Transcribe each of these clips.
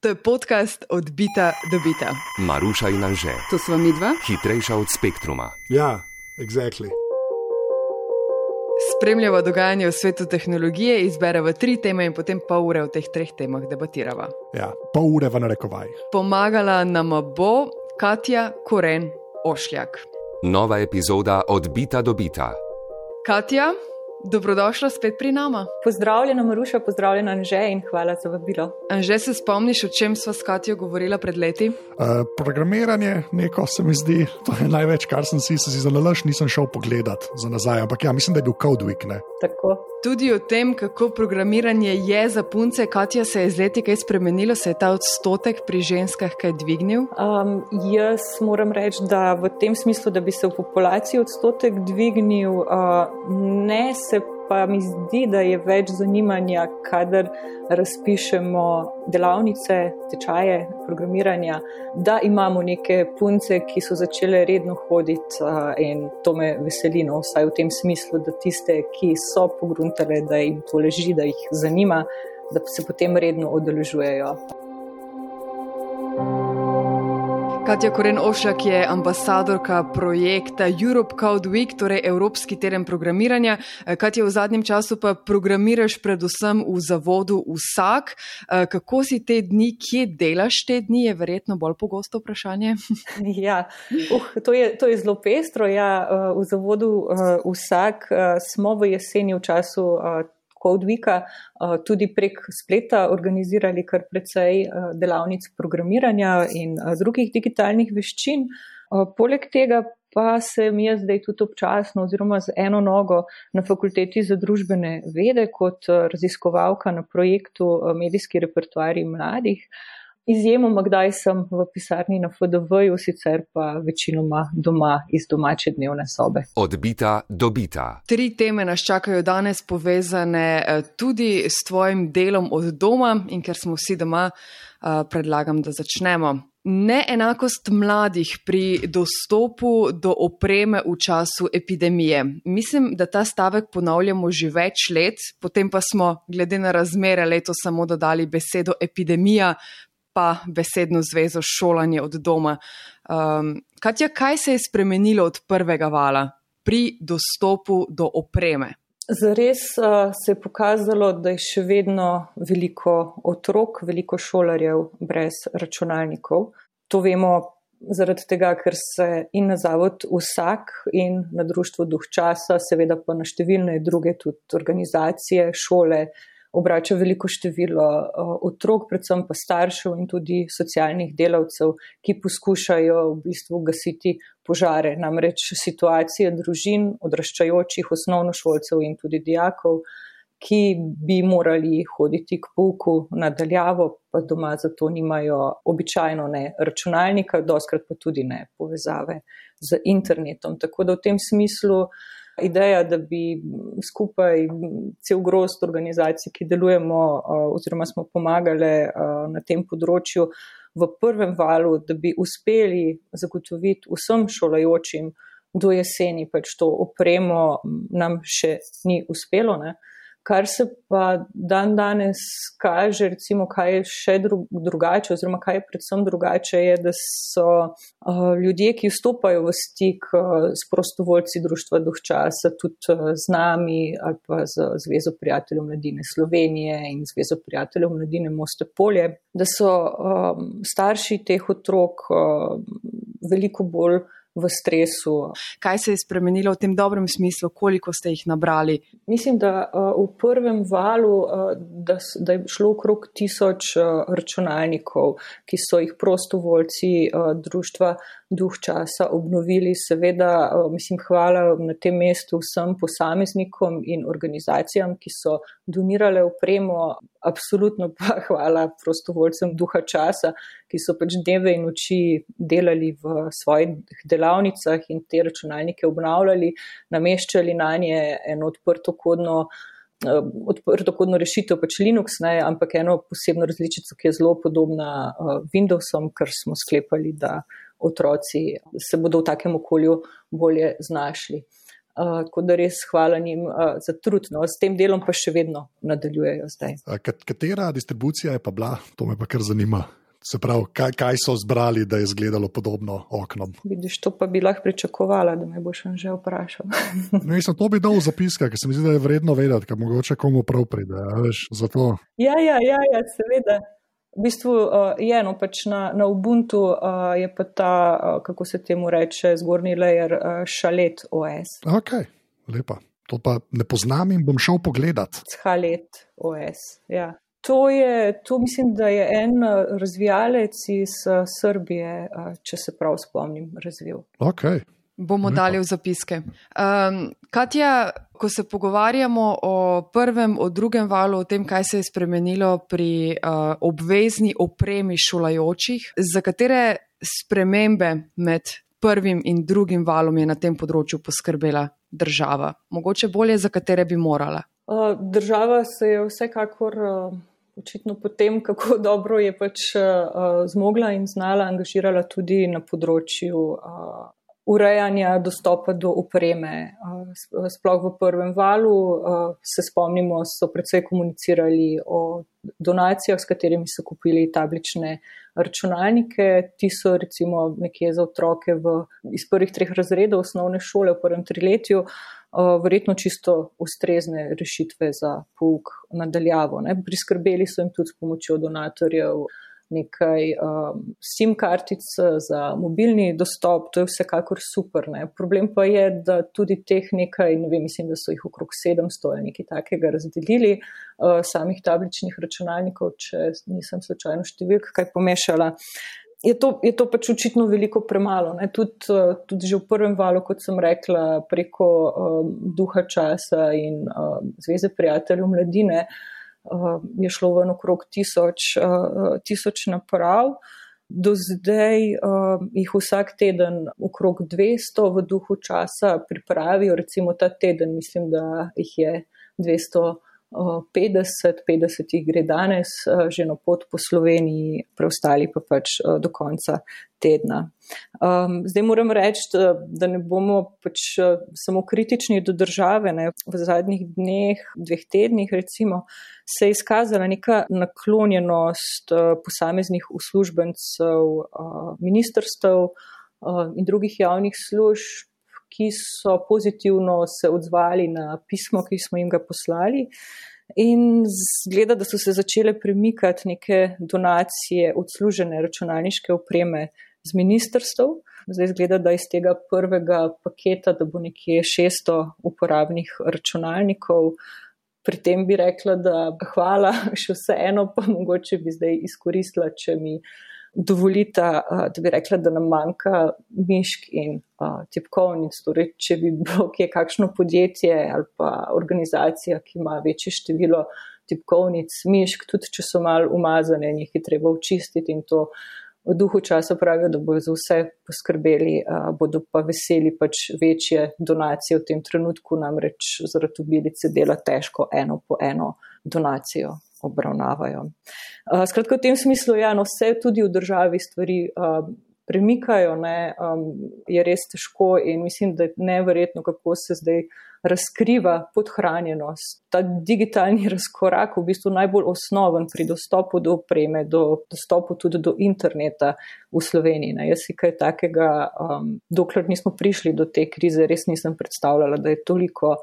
To je podcast od bita do bita. Maruša in Anže, To smo mi dva. hitrejša od spektruma. Ja, exactly. Spremljava dogajanje v svetu tehnologije, izbereva tri teme in potem pol ure o teh treh temah debatirava. Ja, pol ure v narekovajih. Pomagala nam bo Katja Koren Ošljak. Nova epizoda od Bita do Bita. Katja, dobrodošla spet pri nama. Pozdravljena, Maruša, pozdravljena, Anže in hvala za vabilo. Že se spomniš, o čem sva s Katjo govorila pred leti? Uh, programiranje, neko se mi zdi, to je največ, kar sem si, si za nalaž nisem šel pogledat za nazaj, ampak ja, mislim, da je bil Code Week. Ne? Tako. Tudi o tem, kako programiranje je za punce, Katja se je z leti kaj spremenilo, se je ta odstotek pri ženskah kaj dvignil. Um, jaz moram reči, da v tem smislu, da bi se v populaciji odstotek dvignil, uh, ne se pa mi zdi, da je več zanimanja, kadar razpišemo delavnice, tečaje programiranja, da imamo neke punce, ki so začele redno hoditi in to me veseli, no, vsaj v tem smislu, da tiste, ki so pogruntale, da jim to leži, da jih zanima, da se potem redno odeležujejo. Katja Koren Ošak je ambasadorka projekta Europe Code Week, torej Evropski teden programiranja. Katja, v zadnjem času pa programiraš predvsem v zavodu vsak. Kako si te dni, kje delaš te dni, je verjetno bolj pogosto vprašanje. Ja, uh, to, je, to je zelo pestro. Ja, v zavodu vsak smo v jeseni v času Codewika tudi prek spleta organizirali kar precej delavnic programiranja in drugih digitalnih veščin. Poleg tega pa se mi je zdaj tudi občasno oziroma z eno nogo na fakulteti za družbene vede kot raziskovalka na projektu Medijski repertoarji mladih. Izjemoma, kdaj sem v pisarni na FDV-ju, sicer pa večinoma doma iz domače dnevne sobe. Od Bita do Bita. Tri teme nas čakajo danes, povezane tudi s tvojim delom od doma in ker smo vsi doma, predlagam, da začnemo. Neenakost mladih pri dostopu do opreme v času epidemije. Mislim, da ta stavek ponavljamo že več let, potem pa smo, glede na razmere, letos samo dodali besedo epidemija, pa besedno zvezo šolanje od doma. Um, Katja, kaj se je spremenilo od prvega vala pri dostopu do opreme? Zares uh, se je pokazalo, da je še vedno veliko otrok, veliko šolarjev brez računalnikov. To vemo zaradi tega, ker se in na zavod vsak in na društvo duh časa, seveda pa na številne druge tudi organizacije, šole, obrača veliko število otrok, predvsem pa staršev in tudi socialnih delavcev, ki poskušajo v bistvu gasiti požare. Namreč situacija družin, odraščajočih osnovnošolcev in tudi dijakov, ki bi morali hoditi k pouku nadaljavo, pa doma zato nimajo običajno ne računalnika, doskrat pa tudi ne povezave z internetom. Tako da v tem smislu ideja, da bi skupaj cel grost organizacij, ki delujemo oziroma smo pomagali na tem področju v prvem valu, da bi uspeli zagotoviti vsem šolajočim do jeseni pač to opremo, nam še ni uspelo. Ne? Kar se pa dan danes kaže, recimo, kaj je še drugače, oziroma kaj je predvsem drugače, je, da so uh, ljudje, ki vstopajo v stik uh, s prostovoljci Društva Duh časa, tudi uh, z nami ali pa z Zvezo prijateljev mladine Slovenije in Zvezo prijateljev mladine Moste Polje, da so um, starši teh otrok uh, veliko bolj v stresu. Kaj se je spremenilo v tem dobrem smislu, koliko ste jih nabrali? Mislim, da uh, v prvem valu, uh, da, da je šlo okrog tisoč uh, računalnikov, ki so jih prostovoljci društva duh časa obnovili. Seveda, mislim, hvala na tem mestu vsem posameznikom in organizacijam, ki so donirale opremo. Absolutno pa hvala prostovoljcem duha časa, ki so pač dneve in noči delali v svojih delavnicah in te računalnike obnavljali, nameščali na nje eno odprto kodno. Odprto kodno rešitev, pač Linux, ne, ampak eno posebno različico, ki je zelo podobna uh, Windowsom, ker smo sklepali, da otroci se bodo v takem okolju bolje znašli. Uh, tako da res hvala njim uh, za trud, no, s tem delom pa še vedno nadaljujejo zdaj. Katera distribucija je pa bila, to me pa kar zanima. Se pravi, kaj, kaj so zbrali, da je izgledalo podobno oknom? Vidiš, to pa bi lahko pričakovala, da me boš že vprašal. no, mislim, to bi dal v zapiske, ker se mi zdi, da je vredno vedeti, kaj mogoče komu prav pride. Ja, ja, ja, ja, seveda. V bistvu uh, je eno, pač na, na Ubuntu uh, je pa ta, uh, kako se temu reče, zgornji layer uh, šalet OS. Ok, lepa. To pa ne poznam in bom šel pogledat. Šalet OS, ja. To, je, to mislim, da je en razvijalec iz uh, Srbije, uh, če se prav spomnim, razvil. Okay. Bomo Lepo. dali v zapiske. Um, Katja, ko se pogovarjamo o prvem, o drugem valu, o tem, kaj se je spremenilo pri uh, obvezni opremi šolajočih, za katere spremembe med prvim in drugim valom je na tem področju poskrbela država? Mogoče bolje, za katere bi morala? Uh, država se je vsekakor. Uh, očitno potem, kako dobro je pač uh, zmogla in znala angažirala tudi na področju uh, urejanja dostopa do opreme. Uh, sploh v prvem valu uh, se spomnimo, so predvsej komunicirali o donacijah, s katerimi so kupili tablične računalnike. Ti so recimo nekje za otroke v, iz prvih treh razredov osnovne šole v prvem triletju. Verjetno čisto ustrezne rešitve za pouk nadaljavo. Ne. Priskrbeli so jim tudi s pomočjo donatorjev nekaj um, SIM kartic za mobilni dostop, to je vsekakor super. Ne. Problem pa je, da tudi teh nekaj, ne vem, mislim, da so jih okrog 700 ali nekaj takega razdelili, uh, samih tabličnih računalnikov, če nisem slučajno številk kaj pomešala je to, je to pač očitno veliko premalo. Tud, eh, tudi že v prvem valu, kot sem rekla, preko um, duha časa in um, Zveze prijateljev mladine um, je šlo v okrog tisoč, uh, tisoč naprav. Do zdaj um, jih vsak teden okrog 200 v duhu časa pripravijo, recimo ta teden, mislim, da jih je 200. 50, 50 jih gre danes že na pot po Sloveniji, preostali pa pač do konca tedna. Um, zdaj moram reči, da ne bomo pač samo kritični do države. Ne. V zadnjih dneh, dveh tednih, recimo, se je izkazala neka naklonjenost posameznih uslužbencev ministrstv in drugih javnih služb ki so pozitivno se odzvali na pismo, ki smo jim ga poslali. In zgleda, da so se začele premikati neke donacije odslužene računalniške opreme z ministrstv. Zdaj zgleda, da iz tega prvega paketa, da bo nekje 600 uporabnih računalnikov. Pri tem bi rekla, da hvala, še vseeno pa mogoče bi zdaj izkoristila, če mi dovolita, da bi rekla, da nam manjka mišk in tipkovnic. Torej, če bi bilo kje kakšno podjetje ali pa organizacija, ki ima večje število tipkovnic, mišk, tudi če so mal umazane, jih je treba očistiti in to. V duhu časa pravijo, da bodo za vse poskrbeli, bodo pa veseli pač večje donacije v tem trenutku, namreč zaradi obilice dela težko eno po eno donacijo obravnavajo. Uh, skratka, v tem smislu, ja, no, vse tudi v državi stvari uh, premikajo, ne, um, je res težko in mislim, da je neverjetno, kako se zdaj razkriva podhranjenost. Ta digitalni razkorak, v bistvu najbolj osnoven pri dostopu do opreme, do dostopu tudi do interneta v Sloveniji. Ne. Jaz si kaj takega, um, dokler nismo prišli do te krize, res nisem predstavljala, da je toliko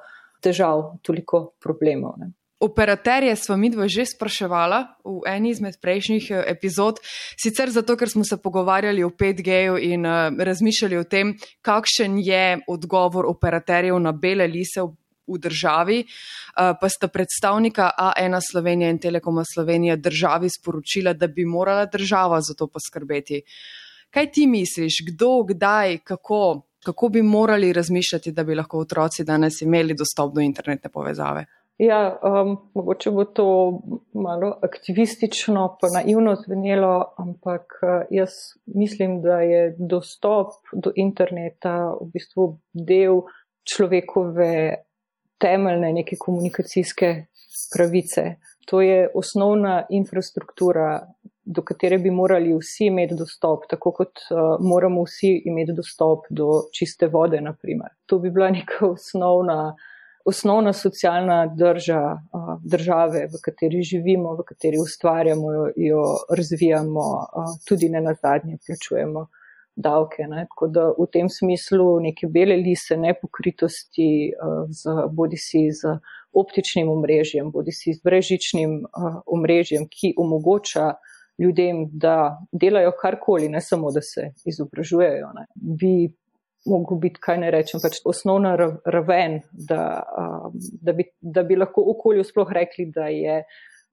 težav, toliko problemov. Ne. Operaterje smo mi dva že spraševala v eni izmed prejšnjih eh, epizod, sicer zato, ker smo se pogovarjali o 5G-ju in uh, razmišljali o tem, kakšen je odgovor operaterjev na bele lise v, v državi, uh, pa sta predstavnika A1 Slovenije in Telekoma Slovenije državi sporočila, da bi morala država za to poskrbeti. Kaj ti misliš, kdo, kdaj, kako, kako bi morali razmišljati, da bi lahko otroci danes imeli dostop do internetne povezave? Ja, um, mogoče bo to malo aktivistično, pa naivno zvenelo, ampak uh, jaz mislim, da je dostop do interneta v bistvu del človekove temeljne neke komunikacijske pravice. To je osnovna infrastruktura do katere bi morali vsi imeti dostop, tako kot uh, moramo vsi imeti dostop do čiste vode, naprimer. To bi bila neka osnovna, osnovna socialna drža države, v kateri živimo, v kateri ustvarjamo, jo, razvijamo, tudi ne na zadnje plačujemo davke. Ne? Tako da v tem smislu neke bele lise nepokritosti z bodi si z optičnim omrežjem, bodi si z brežičnim omrežjem, ki omogoča ljudem, da delajo karkoli, ne samo, da se izobražujejo. Ne. Bi mogel biti, kaj ne rečem, pač osnovna raven, da, um, da, bi, da bi lahko okolju sploh rekli, da je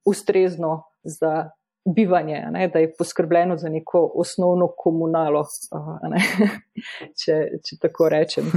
ustrezno za bivanje, ne, da je poskrbljeno za neko osnovno komunalo, ne, če, če tako rečem.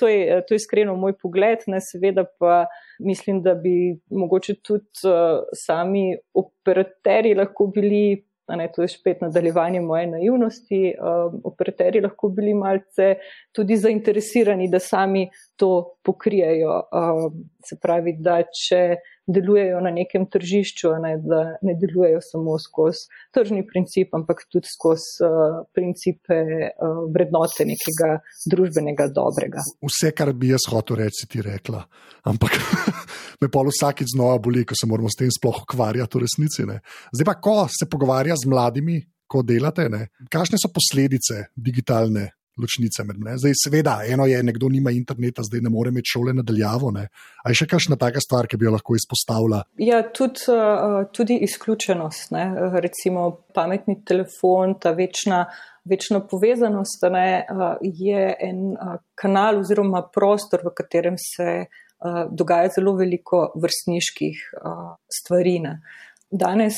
To je, to je iskreno moj pogled, ne, seveda pa mislim, da bi mogoče tudi sami operaterji lahko bili ne, to je spet nadaljevanje moje naivnosti, um, operaterji lahko bili malce tudi zainteresirani, da sami to pokrijejo. Um, se pravi, da če delujejo na nekem tržišču, ne, da ne delujejo samo skozi tržni princip, ampak tudi skozi uh, principe uh, vrednote nekega družbenega dobrega. Vse, kar bi jaz hotel reči, ti rekla. Ampak me pa vsakeč znova boli, ko se moramo s tem sploh ukvarjati v resnici. Ne. Zdaj pa, ko se pogovarja z mladimi, ko delate, ne, kakšne so posledice digitalne ločnice med nami. Zdaj, seveda, eno je, nekdo nima interneta, zdaj ne more imeti šole nadaljavo. Ne? A je še kakšna taka stvar, ki bi jo lahko izpostavila? Ja, tudi, uh, tudi izključenost. Ne? Recimo pametni telefon, ta večna. Večna povezanost ne, uh, je en uh, kanal oziroma prostor, v katerem se dogaja zelo veliko vrstniških stvari. Ne. Danes,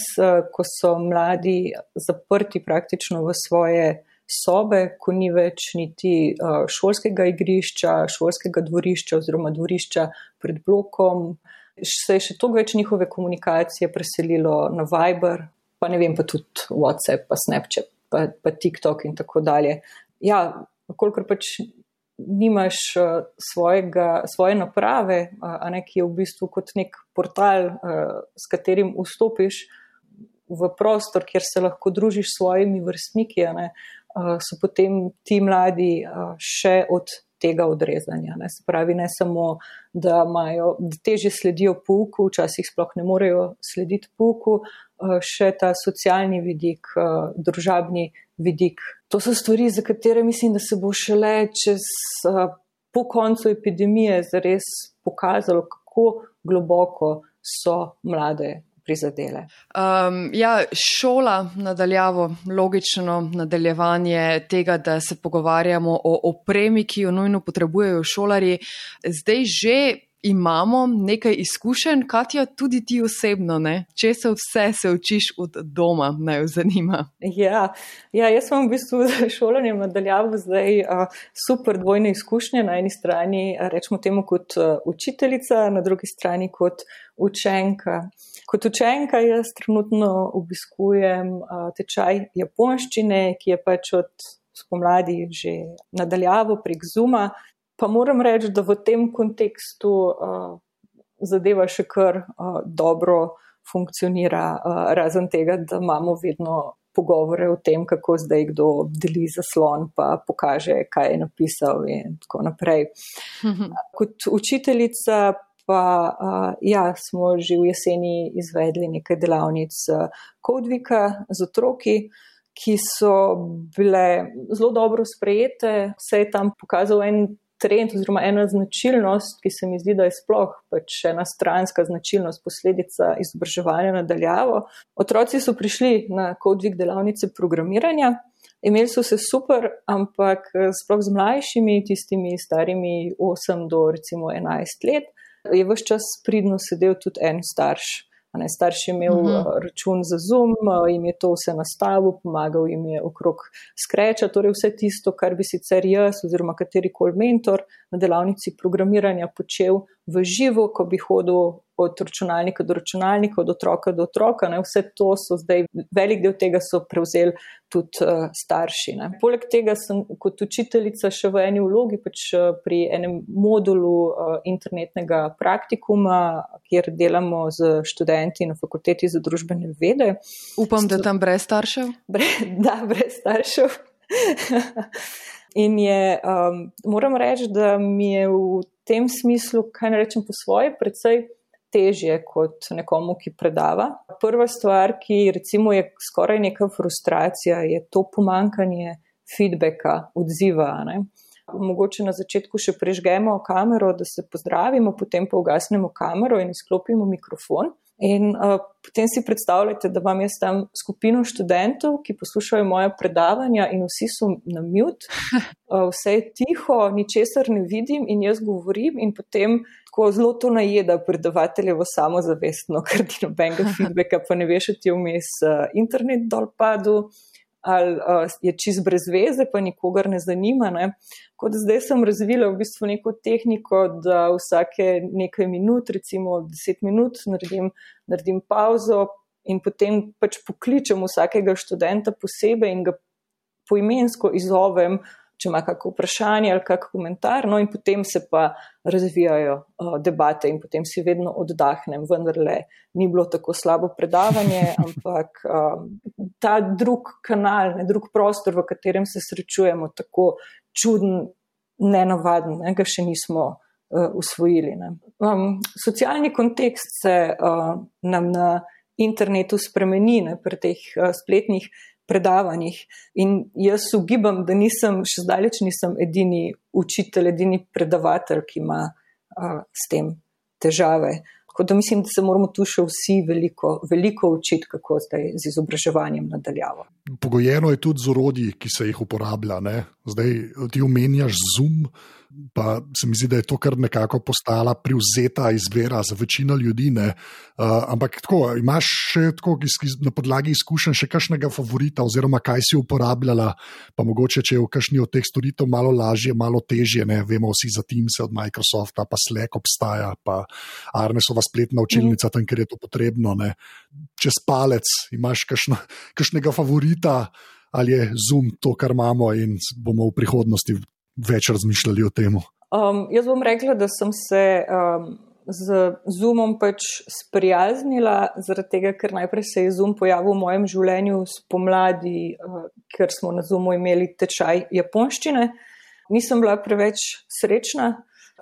ko so mladi zaprti praktično v svoje sobe, ko ni več niti uh, šolskega igrišča, šolskega dvorišča oziroma dvorišča pred blokom. Se je še toliko več njihove komunikacije preselilo na Viber, pa ne vem, pa tudi WhatsApp, pa Snapchat, pa, pa TikTok in tako dalje. Ja, kolikor pač nimaš svojega, svoje naprave, a ne ki je v bistvu kot nek portal, s katerim vstopiš v prostor, kjer se lahko družiš s svojimi vrstniki, ne, so potem ti mladi še od tega odrezanja. Ne. Se pravi, ne samo, da, imajo, da teže sledijo pouku, včasih sploh ne morejo slediti pouku, še ta socialni vidik, družabni vidik. To so stvari, za katere mislim, da se bo šele čez po koncu epidemije zares pokazalo, kako globoko so mlade prizadele. Um, ja, šola, nadaljavo, logično nadaljevanje tega, da se pogovarjamo o opremi, ki jo nujno potrebujejo šolari. Zdaj že imamo nekaj izkušenj, Katja, tudi ti osebno, ne? če se vse se učiš od doma, naj jo zanima. Ja, ja, jaz sem v bistvu z šolanjem nadaljavo zdaj uh, super dvojne izkušnje. Na eni strani rečemo temu kot uh, učiteljica, na drugi strani kot učenka. Kot učenka jaz trenutno obiskujem uh, tečaj japonščine, ki je pač od spomladi že nadaljavo prek Zuma. Pa moram reči, da v tem kontekstu uh, zadeva še kar uh, dobro funkcionira, uh, razen tega, da imamo vedno pogovore o tem, kako zdaj kdo deli zaslon, pa pokaže, kaj je napisal in tako naprej. Kot učiteljica pa uh, ja, smo že v jeseni izvedli nekaj delavnic Kodvika z otroki. Ki so bile zelo dobro sprejete, vse je tam pokazal en trend oziroma ena značilnost, ki se mi zdi, da je sploh pač ena stranska značilnost, posledica izobraževanja nadaljavo. Otroci so prišli na kodvig delavnice programiranja, imeli so se super, ampak sploh z mlajšimi, tistimi starimi 8 do recimo 11 let, je vse čas pridno sedel tudi en starš. Ne, starš je imel uh mhm. -huh. račun za Zoom, jim je to vse nastavil, pomagal jim je okrog skreča, torej vse tisto, kar bi sicer jaz oziroma katerikoli mentor na delavnici programiranja počel v živo, ko bi hodil od računalnika do računalnika, od otroka do otroka. Ne. Vse to so zdaj, velik del tega so prevzeli tudi uh, starši. Ne. Poleg tega sem kot učiteljica še v eni vlogi, pač uh, pri enem modulu uh, internetnega praktikuma, kjer delamo z študenti na fakulteti za družbene vede. Upam, da tam brez staršev. Bre, da, brez staršev. In je, um, moram reči, da mi je v tem smislu, kaj ne rečem po svoje, predvsej težje kot nekomu, ki predava. Prva stvar, ki recimo je skoraj neka frustracija, je to pomankanje feedbacka, odziva. Ne? Mogoče na začetku še prežgemo kamero, da se pozdravimo, potem pa ugasnemo kamero in izklopimo mikrofon. In uh, potem si predstavljate, da vam jaz tam skupino študentov, ki poslušajo moja predavanja, in vsi so na mute, uh, vse je tiho, ničesar ne vidim, in jaz govorim, in potem tako zelo to najeda predavateljevo samozavestno, ker ti nobenega feedbacka, pa ne veš, ti je vmes uh, internet dol padel ali uh, je čist brez veze, pa nikogar ne zanima. Ne. Kot zdaj sem razvila v bistvu neko tehniko, da vsake nekaj minut, recimo 10 minut, naredim, naredim pauzo in potem pač pokličem vsakega študenta posebej in ga poimensko izovem, če ima kakšno vprašanje ali kakšen komentar, no in potem se pa razvijajo uh, debate in potem si vedno oddahnem, vendar le ni bilo tako slabo predavanje, ampak uh, ta drug kanal, ne drug prostor, v katerem se srečujemo, tako čuden, nenavaden, ne, ga še nismo uh, usvojili. Um, socialni kontekst se uh, nam na internetu spremeni ne, pri teh uh, spletnih predavanjih. In jaz ugibam, da nisem, še zdaleč nisem edini učitelj, edini predavatelj, ki ima a, s tem težave. Tako da mislim, da se moramo tu še vsi veliko, veliko učiti, kako zdaj z izobraževanjem nadaljavo. Pogojeno je tudi z orodji, ki se jih uporablja. Ne? Zdaj ti omenjaš Zoom pa se mi zdi, da je to kar nekako postala privzeta izbira za večino ljudi. Uh, ampak tako, imaš še tako, na podlagi izkušenj še kakšnega favorita, oziroma kaj si uporabljala, pa mogoče če je v kakšni od teh storitev malo lažje, malo težje. Ne? Vemo vsi za Teams od Microsofta, pa Slack obstaja, pa Arnesova spletna učilnica, mm. tam, kjer je to potrebno. Ne? Čez palec imaš kakšnega favorita. Ali je Zoom to, kar imamo, in bomo v prihodnosti več razmišljali o tem? Um, jaz bom rekla, da sem se um, z Zoomom pač sprijaznila, zaradi tega, ker najprej se je Zoom pojavil v mojem življenju spomladi, uh, ker smo na Zoomu imeli tečaj japonščine. Nisem bila preveč srečna.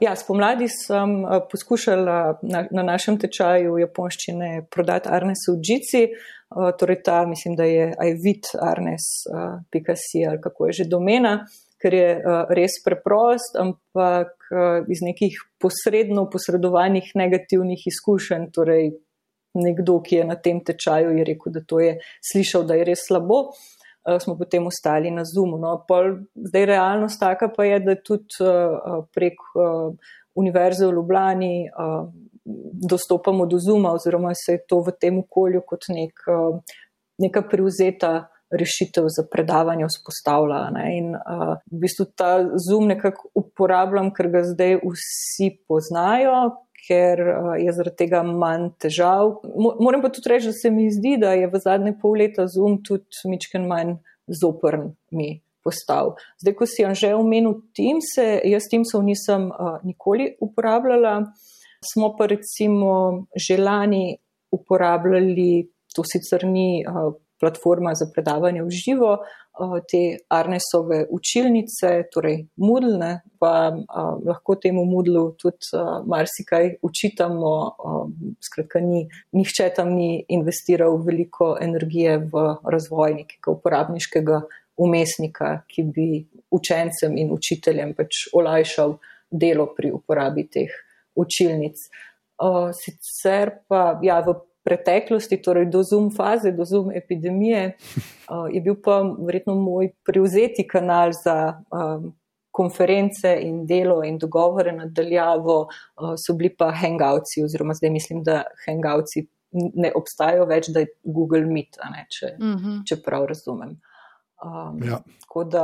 Ja, spomladi sem uh, poskušala na, na našem tečaju japonščine prodati Arnes v Džici, uh, torej ta, mislim, da je iVit Arnes, uh, ali kako je že domena ker je uh, res preprost, ampak uh, iz nekih posredno posredovanih negativnih izkušenj, torej nekdo, ki je na tem tečaju, je rekel, da to je slišal, da je res slabo. Uh, smo potem ostali na Zoomu. No, pol, zdaj, realnost taka pa je, da tudi prek Univerze v Ljubljani dostopamo do Zooma, oziroma se je to v tem okolju kot nek, neka prevzeta rešitev za predavanje vzpostavlja. Ne? In uh, v bistvu ta zoom nekako uporabljam, ker ga zdaj vsi poznajo. Ker je zaradi tega manj težav. Moram pa tudi reči, da se mi zdi, da je v zadnje pol leta Zoom tudi mičken manj zoprn mi postal. Zdaj, ko si že omenil Teams, jaz Teamsov nisem uh, nikoli uporabljala, smo pa recimo že lani uporabljali, to sicer ni uh, platforma za predavanje v živo, eh, te Arnesove učilnice, torej Moodle, pa eh, lahko temu Moodlu tudi eh, marsikaj učitamo. Skratka, ni, nihče tam ni investiral veliko energije v razvoj nekega uporabniškega umestnika, ki bi učencem in učiteljem pač olajšal delo pri uporabi teh učilnic. Sicer pa ja, v preteklosti, torej do zoom faze, do zoom epidemije, uh, je bil pa verjetno moj prevzeti kanal za um, konference in delo in dogovore nadaljavo, uh, so bili pa hangoutsi, oziroma zdaj mislim, da hangoutsi ne obstajajo več, da je Google Meet, ne, če, uh mhm. -huh. če prav razumem. Um, ja. Tako da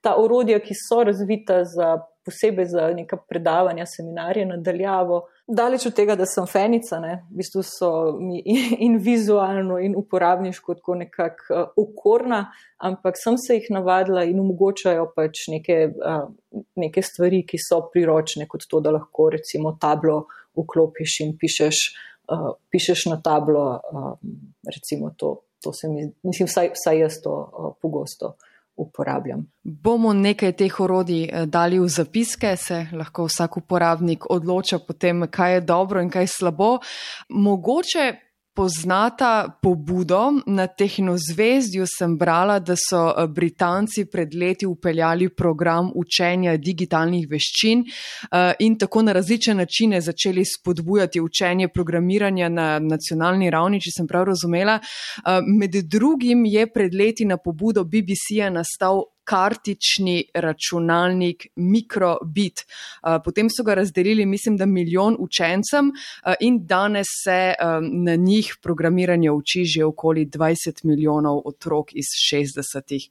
ta orodja, ki so razvita za posebej za neka predavanja, seminarje nadaljavo. Daleč od tega, da sem fenica, ne? v bistvu so mi in vizualno, in uporabniško tako nekako uh, okorna, ampak sem se jih navadila in omogočajo pač neke, uh, neke stvari, ki so priročne, kot to, da lahko recimo tablo vklopiš in pišeš, uh, pišeš na tablo. Uh, recimo to, to se mi, mislim, vsaj, vsaj jaz to uh, pogosto uporabljam. Bomo nekaj teh orodij eh, dali v zapiske, se lahko vsak uporabnik odloča potem, kaj je dobro in kaj je slabo. Mogoče poznata pobudo. Na Tehnozvezdju sem brala, da so eh, Britanci pred leti upeljali program učenja digitalnih veščin eh, in tako na različne načine začeli spodbujati učenje programiranja na nacionalni ravni, če sem prav razumela. Eh, med drugim je pred leti na pobudo BBC-ja nastal kartični računalnik Microbit. Potem so ga razdelili, mislim, da milijon učencem in danes se na njih programiranje uči že okoli 20 milijonov otrok iz 60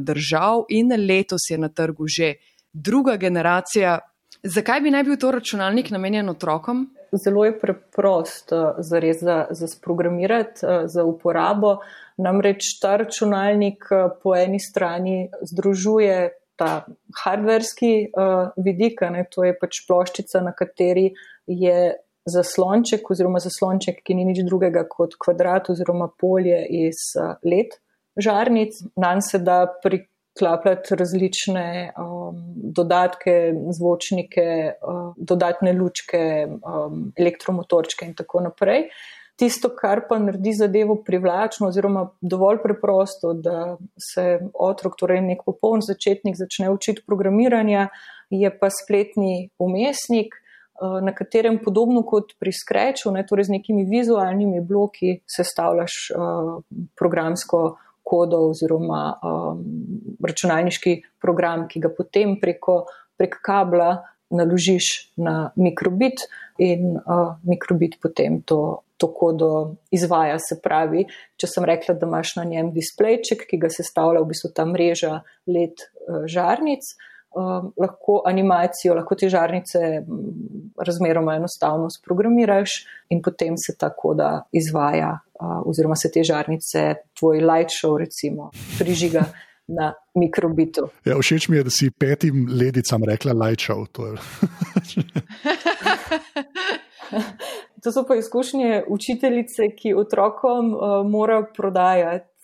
držav in letos je na trgu že druga generacija. Zakaj bi naj bil to računalnik namenjen otrokom? Zelo je preprost za res za, za sprogramirati, za uporabo. Namreč ta računalnik eh, po eni strani združuje ta hardverski vidik, ne, to je pač ploščica, na kateri je zaslonček oziroma zaslonček, ki ni nič drugega kot kvadrat oziroma polje iz led žarnic. Nan se da priklapljati različne um, dodatke, zvočnike, uh, dodatne lučke, um, elektromotorčke in tako naprej. Tisto, kar pa naredi zadevo privlačno oziroma dovolj preprosto, da se otrok, torej nek popoln začetnik, začne učiti programiranja, je pa spletni umestnik, eh, na katerem podobno kot pri Scratchu, ne, torej z nekimi vizualnimi bloki, sestavljaš uh, programsko kodo oziroma um, računalniški program, ki ga potem preko, prek kabla naložiš na mikrobit in uh, mikrobit potem to to kodo izvaja. Se pravi, če sem rekla, da imaš na njem displejček, ki ga sestavlja v bistvu ta mreža let eh, žarnic, eh, lahko animacijo, lahko te žarnice razmeroma enostavno sprogramiraš in potem se ta koda izvaja eh, oziroma se te žarnice, tvoj light show recimo, prižiga. Na mikrobitu. Ja, všeč mi je, da si petim ledicam rekla light show. To so pa izkušnje učiteljice, ki otrokom uh, mora prodajati, uh,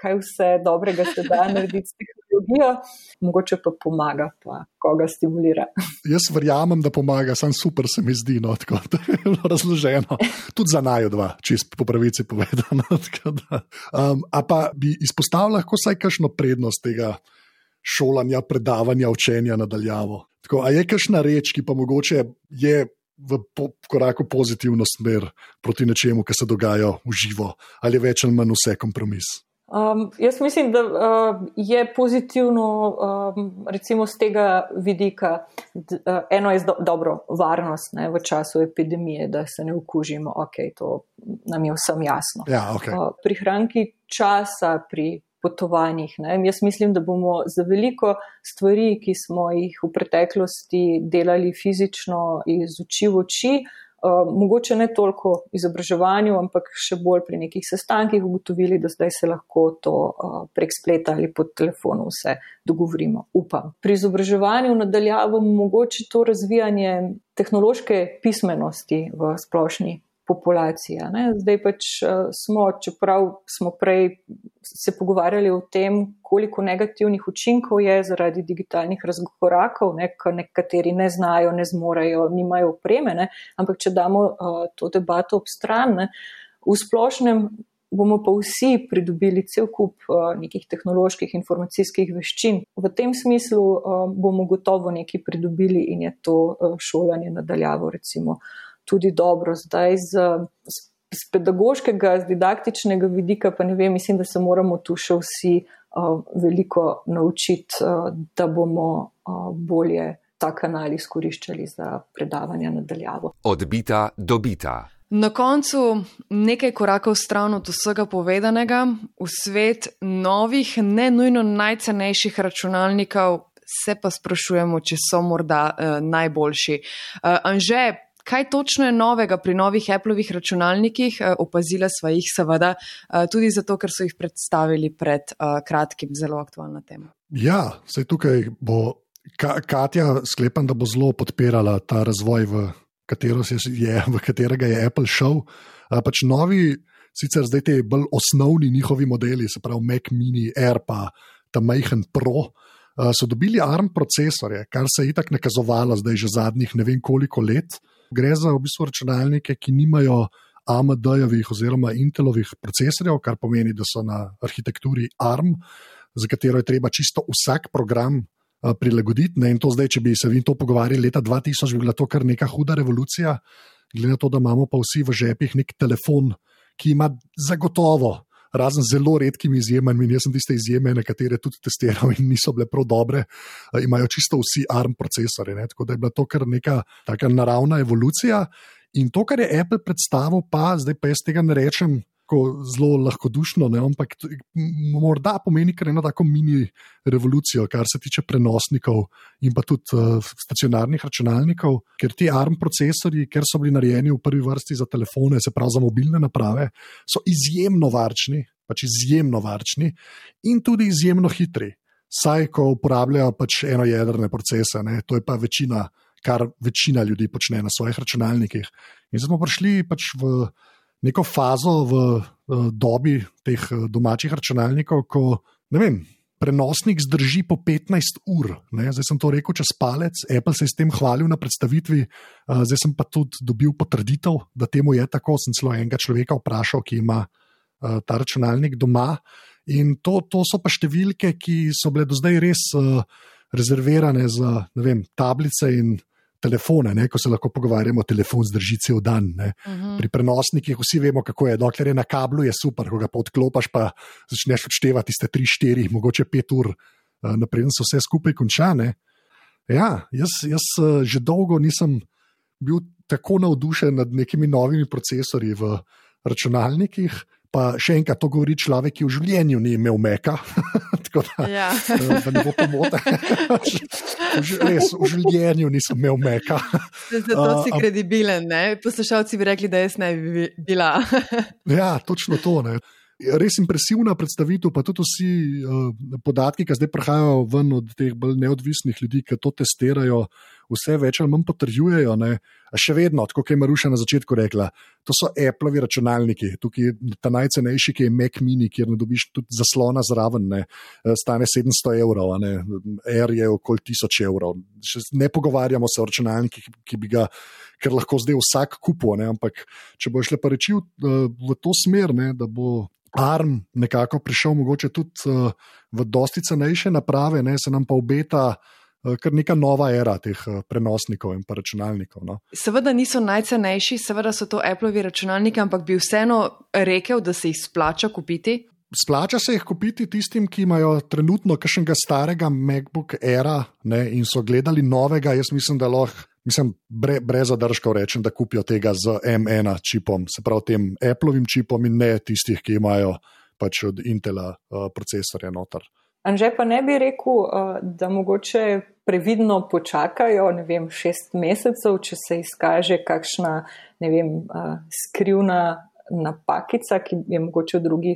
kaj vse dobrega se da narediti s tehnologijo, mogoče pa pomaga, pa koga stimulira. Jaz verjamem, da pomaga, sem super, se mi zdi, no, tako da je bilo razloženo. Tudi za najo dva, čist po pravici povedano. Um, a pa bi izpostavil lahko vsaj kakšno prednost tega šolanja, predavanja, učenja nadaljavo. Tako, a je kakšna reč, ki pa mogoče je v po, koraku pozitivno smer proti nečemu, kar se dogaja v živo, ali je več ali manj vse kompromis? Um, jaz mislim, da uh, je pozitivno, um, recimo z tega vidika, d, uh, eno je do, dobro, varnost ne, v času epidemije, da se ne okužimo, ok, to nam je vsem jasno. Ja, okay. uh, prihranki časa pri potovanjih. Ne. Jaz mislim, da bomo za veliko stvari, ki smo jih v preteklosti delali fizično iz oči v oči, uh, mogoče ne toliko izobraževanju, ampak še bolj pri nekih sestankih ugotovili, da zdaj se lahko to uh, prek spleta ali po telefonu vse dogovorimo. Upam. Pri izobraževanju nadaljavo mogoče to razvijanje tehnološke pismenosti v splošni populacija. Ne? Zdaj pač uh, smo, čeprav smo prej se pogovarjali o tem, koliko negativnih učinkov je zaradi digitalnih razkorakov, ne? nekateri ne znajo, ne zmorejo, nimajo opreme, ne? ampak če damo uh, to debato ob stran, ne? v splošnem bomo pa vsi pridobili cel kup uh, nekih tehnoloških informacijskih veščin. V tem smislu uh, bomo gotovo nekaj pridobili in je to uh, šolanje nadaljavo, recimo tudi dobro. Zdaj, z, z pedagoškega, z didaktičnega vidika, pa ne vem, mislim, da se moramo tu še vsi uh, veliko naučiti, uh, da bomo uh, bolje ta kanal izkoriščali za predavanja nadaljavo. Odbita, dobita. Na koncu nekaj korakov stran od vsega povedanega, v svet novih, ne nujno najcenejših računalnikov se pa sprašujemo, če so morda uh, najboljši. Uh, Anže, kaj točno je novega pri novih Appleovih računalnikih? Uh, opazila sva jih seveda uh, tudi zato, ker so jih predstavili pred uh, kratkim, zelo aktualna tema. Ja, se tukaj bo Ka Katja, sklepam, da bo zelo podpirala ta razvoj, v, je, v katerega je Apple šel. Uh, pač novi sicer zdaj ti bolj osnovni njihovi modeli, se pravi Mac Mini, Air pa ta majhen Pro, uh, so dobili ARM procesorje, kar se je itak nakazovalo zdaj že zadnjih ne vem koliko let. Gre za v bistvu računalnike, ki nimajo AMD-jevih oziroma Intelovih procesorjev, kar pomeni, da so na arhitekturi ARM, za katero je treba čisto vsak program. Prilagoditi. Ne? In to zdaj, če bi se vi to pogovarjali leta 2000, bi bila to kar neka huda revolucija, glede na to, da imamo pa vsi v žepih nek telefon, ki ima zagotovo, razen zelo redkimi izjemami, in jaz sem tiste izjeme, nekatere tudi testiral in niso bile prav dobre, imajo čisto vsi ARM procesori. Ne? Tako da je bila to kar neka taka naravna evolucija. In to, kar je Apple predstavil, pa zdaj pa jaz tega ne rečem tako zelo lahkodušno, ne, ampak morda pomeni kar eno tako mini revolucijo, kar se tiče prenosnikov in pa tudi uh, stacionarnih računalnikov, ker ti ARM procesori, ker so bili narejeni v prvi vrsti za telefone, se pravi za mobilne naprave, so izjemno varčni, pač izjemno varčni in tudi izjemno hitri. Saj, ko uporabljajo pač enojedrne procese, ne, to je pa večina, kar večina ljudi počne na svojih računalnikih. In zdaj smo prišli pač v neko fazo v dobi teh uh, domačih računalnikov, ko vem, prenosnik zdrži po 15 ur. Ne? Zdaj sem to rekel čez palec, Apple se je s tem hvalil na predstavitvi, uh, zdaj sem pa tudi dobil potrditev, da temu je tako. Sem celo enega človeka vprašal, ki ima uh, ta računalnik doma. In to, to so pa številke, ki so bile do zdaj res rezervirane za vem, tablice in telefone, ne, ko se lahko pogovarjamo, telefon zdrži cel dan. Uh mhm. -huh. Pri prenosnikih vsi vemo, kako je. Dokler je na kablu, je super, ko ga pa odklopiš, pa začneš odštevati tiste 3-4, mogoče 5 ur, uh, naprej so vse skupaj končane. Ja, jaz, jaz uh, že dolgo nisem bil tako navdušen nad nekimi novimi procesori v računalnikih. Pa še enkrat, to govori človek, ki v življenju ni imel meka. Tako da, ja. Eh, da ne bo pomote. Res, v življenju nisem imel meka. Zato uh, si kredibilen. Ne? Poslušalci bi rekli, da jaz ne bi bila. ja, točno to. Ne? Res impresivna predstavitev, pa tudi vsi uh, podatki, ki zdaj prihajajo ven od teh bolj neodvisnih ljudi, ki to testirajo, vse več ali manj potrjujejo. Ne? Še vedno, kot je Maruša na začetku rekla, to so Appleovi računalniki. Tukaj je ta najcenejši, ki je Mac Mini, kjer ne dobiš tudi zaslona zraven, ne? Eh, stane 700 evrov, Air je okoli 1000 evrov. Ne pogovarjamo se o računalnikih, ki bi ga. Ker lahko zdaj vsak kupuje, ampak če boš le pa rečil uh, v to smer, ne, da bo ARM nekako prišel, mogoče tudi uh, v dosti cenejše naprave, ne, se nam pa obeta. Eh, kar neka nova era teh eh, prenosnikov in računalnikov. No. Seveda niso najcenejši, seveda so to Appleovi računalniki, ampak bi vseeno rekel, da se jih splača kupiti. Splača se jih kupiti tistim, ki imajo trenutno kakšnega starega MacBook Aira ne, in so gledali novega. Jaz mislim, da lahko mislim, bre, brez zadržkov rečem, da kupijo tega z M1 čipom, se pravi tem Appleovim čipom in ne tistih, ki imajo pač od Intela uh, procesorje noter. Anže pa ne bi rekel, uh, da mogoče previdno počakajo, ne vem, šest mesecev, če se izkaže kakšna, ne vem, uh, skrivna napakica, ki je mogoče v drugi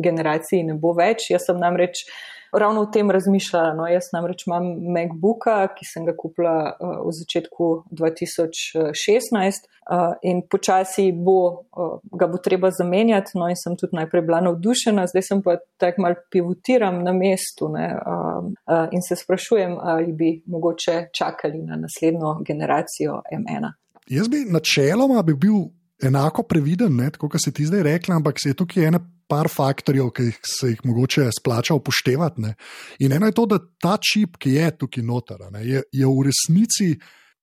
generaciji ne bo več. Jaz sem namreč uh, ravno o tem razmišljala. No, jaz namreč imam MacBooka, ki sem ga kupila uh, v začetku 2016 uh, in počasi bo, uh, ga bo treba zamenjati. No, in sem tudi najprej bila navdušena, zdaj sem pa tako mal pivotiram na mestu ne, uh, uh, in se sprašujem, ali bi mogoče čakali na naslednjo generacijo M1. Jaz bi načeloma bi bil enako previden, kot si ti zdaj rekla, ampak se je tukaj ena par faktorjev, ki se jih mogoče splača upoštevati. Ne. In eno je to, da ta čip, ki je tukaj noter, ne, je, je v resnici.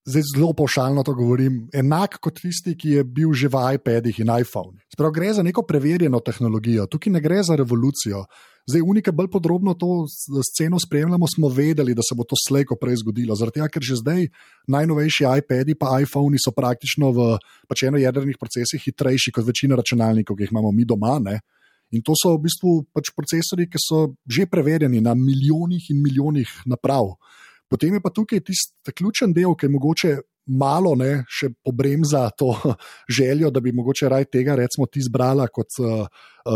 Zdaj zelo pošaljno to govorim, enak kot tisti, ki je bil že v iPadih in iPhone. Sprav gre za neko preverjeno tehnologijo, tukaj ne gre za revolucijo. Zdaj, unika bolj podrobno to sceno spremljamo, smo vedeli, da se bo to slejko prej zgodilo. Zaradi tega, ker že zdaj najnovejši iPadi in iPhoni so praktično v pač enojedrnih procesih hitrejši kot večina računalnikov, ki jih imamo mi doma. Ne? In to so v bistvu pač procesori, ki so že preverjeni na milijonih in milijonih naprav. Potem je pa tukaj tisti ključen del, ki je mogoče malo ne, še pobremza to željo, da bi mogoče raj tega, recimo, ti zbrala kot uh,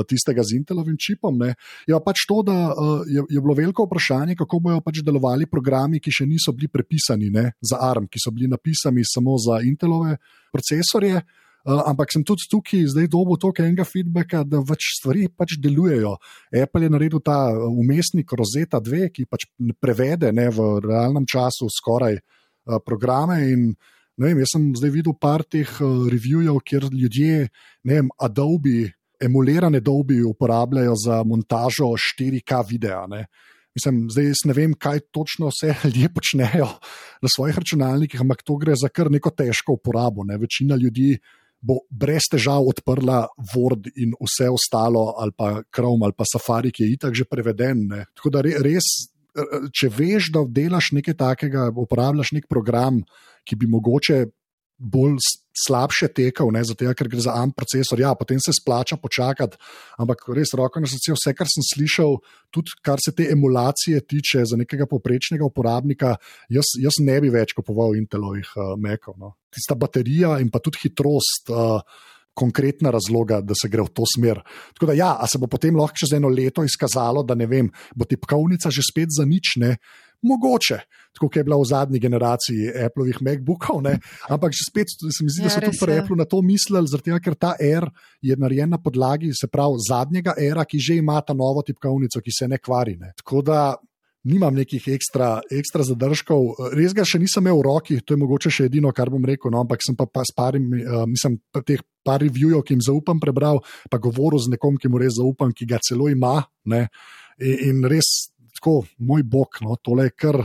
tistega z Intelovim čipom. Ne. Je pa pač to, da uh, je, je bilo veliko vprašanje, kako bodo pač delovali programi, ki še niso bili prepisani ne, za ARM, ki so bili napisani samo za Intelove procesorje. Uh, ampak sem tudi tukaj, zdaj dobo toliko enega feedbacka, da več stvari pač delujejo. Apple je naredil ta umestnik Rosetta 2, ki pač prevede ne, v realnem času skoraj uh, programe. In, vem, jaz sem zdaj videl par teh uh, reviewjev, kjer ljudje, ne vem, Adobe, emulirane Adobe uporabljajo za montažo 4K videa. Ne. Mislim, zdaj ne vem, kaj točno vse ljudje počnejo na svojih računalnikih, ampak to gre za kar neko težko uporabo. Ne. Večina ljudi bo brez težav odprla Word in vse ostalo, ali pa Chrome ali pa Safari, ki je itak že preveden. Ne. Tako da res če veš, da delaš nekaj takega, uporabljaš nek program, ki bi mogoče bolj slabše tekel, ne, zato, ker gre za AM procesor, ja, potem se splača počakati. Ampak res, roko na srce, vse, kar sem slišal, tudi kar se te emulacije tiče za nekega poprečnega uporabnika, jaz, jaz ne bi več kupoval Intelovih uh, Mekov. No. Tista baterija in pa tudi hitrost. Uh, konkretna razloga, da se gre v to smer. Tako da, ja, a se bo potem lahko čez eno leto izkazalo, da ne vem, bo tipkovnica že spet za nič, ne? Mogoče, tako je bila v zadnji generaciji Appleovih MacBookov, ne? ampak že spet se mi zdi, ja, da so tudi pri Apple na to mislili, tega, ker ta R je narejen na podlagi, se pravi, zadnjega era, ki že ima ta novo tipkovnico, ki se ne kvari. Ne? Tako da nimam nekih ekstra, ekstra zadržkov. Res ga še nisem imel v roki, to je mogoče še edino, kar bom rekel. No, ampak sem pa, pa s parim, uh, mislim, pa teh par reviewov, ki jim zaupam, prebral, pa govoril z nekom, ki mu res zaupam, ki ga celo ima. Ne, in, in res, tako, moj bog, no, tole je kar,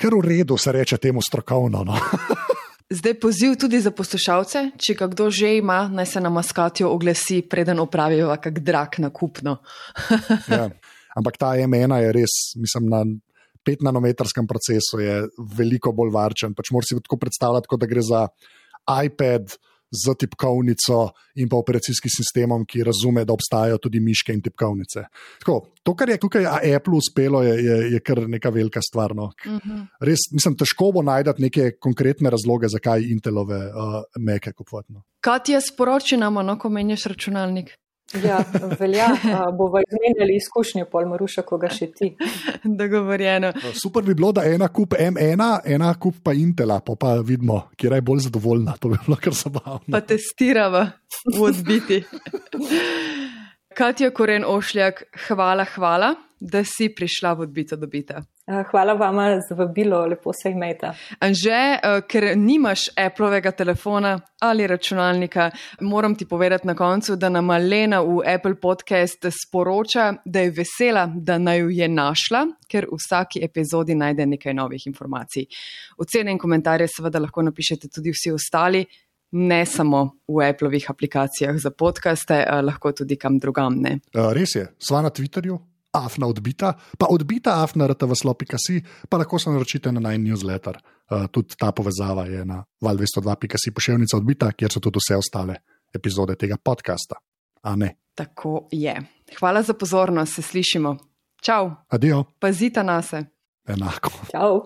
kar v redu, se reče temu strokovno. No. Zdaj poziv tudi za poslušalce, če ga kdo že ima, naj se na maskatijo oglasi, preden opravijo kak drak na kupno. ja ampak ta M1 je res, mislim, na 5 nanometrskem procesu je veliko bolj varčen. Pač Moraš si tako predstavljati, kot da gre za iPad z tipkovnico in pa operacijskim sistemom, ki razume, da obstajajo tudi miške in tipkovnice. Tako, to, kar je tukaj Apple uspelo, je, je, je kar neka velika stvar. No. Uh mhm. -huh. Res, mislim, težko bo najti neke konkretne razloge, zakaj Intelove uh, meke kupovati. No. Kaj ti je sporočeno, no, ko menjaš računalnik? Ja, velja, bomo izmenjali izkušnje, pol Maruša, koga še ti. Dogovorjeno. Super bi bilo, da ena kup M1, ena kup pa Intela, pa, pa vidimo, kje je bolj zadovoljna. To bi bilo kar zabavno. Pa testirava v odbiti. Katja Koren Ošljak, hvala, hvala, da si prišla v odbito dobita. Hvala vam za vabilo, lepo se imejte. Anže, ker nimaš Appleovega telefona ali računalnika, moram ti povedati na koncu, da nam Lena v Apple podcast sporoča, da je vesela, da naj jo je našla, ker v vsaki epizodi najde nekaj novih informacij. Ocene in komentarje seveda lahko napišete tudi vsi ostali ne samo v Appleovih aplikacijah za podkaste, lahko tudi kam drugam. Ne. Res je, sva na Twitterju. Afna odbita, pa odbita afna rtv.si, pa lahko se naročite na najnižji newsletter. Uh, tudi ta povezava je na val202.si pošiljnica odbita, kjer so tudi vse ostale epizode tega podcasta. Tako je. Hvala za pozornost, se slišimo. Čau. Adijo. Pazite na se. Enako. Čau.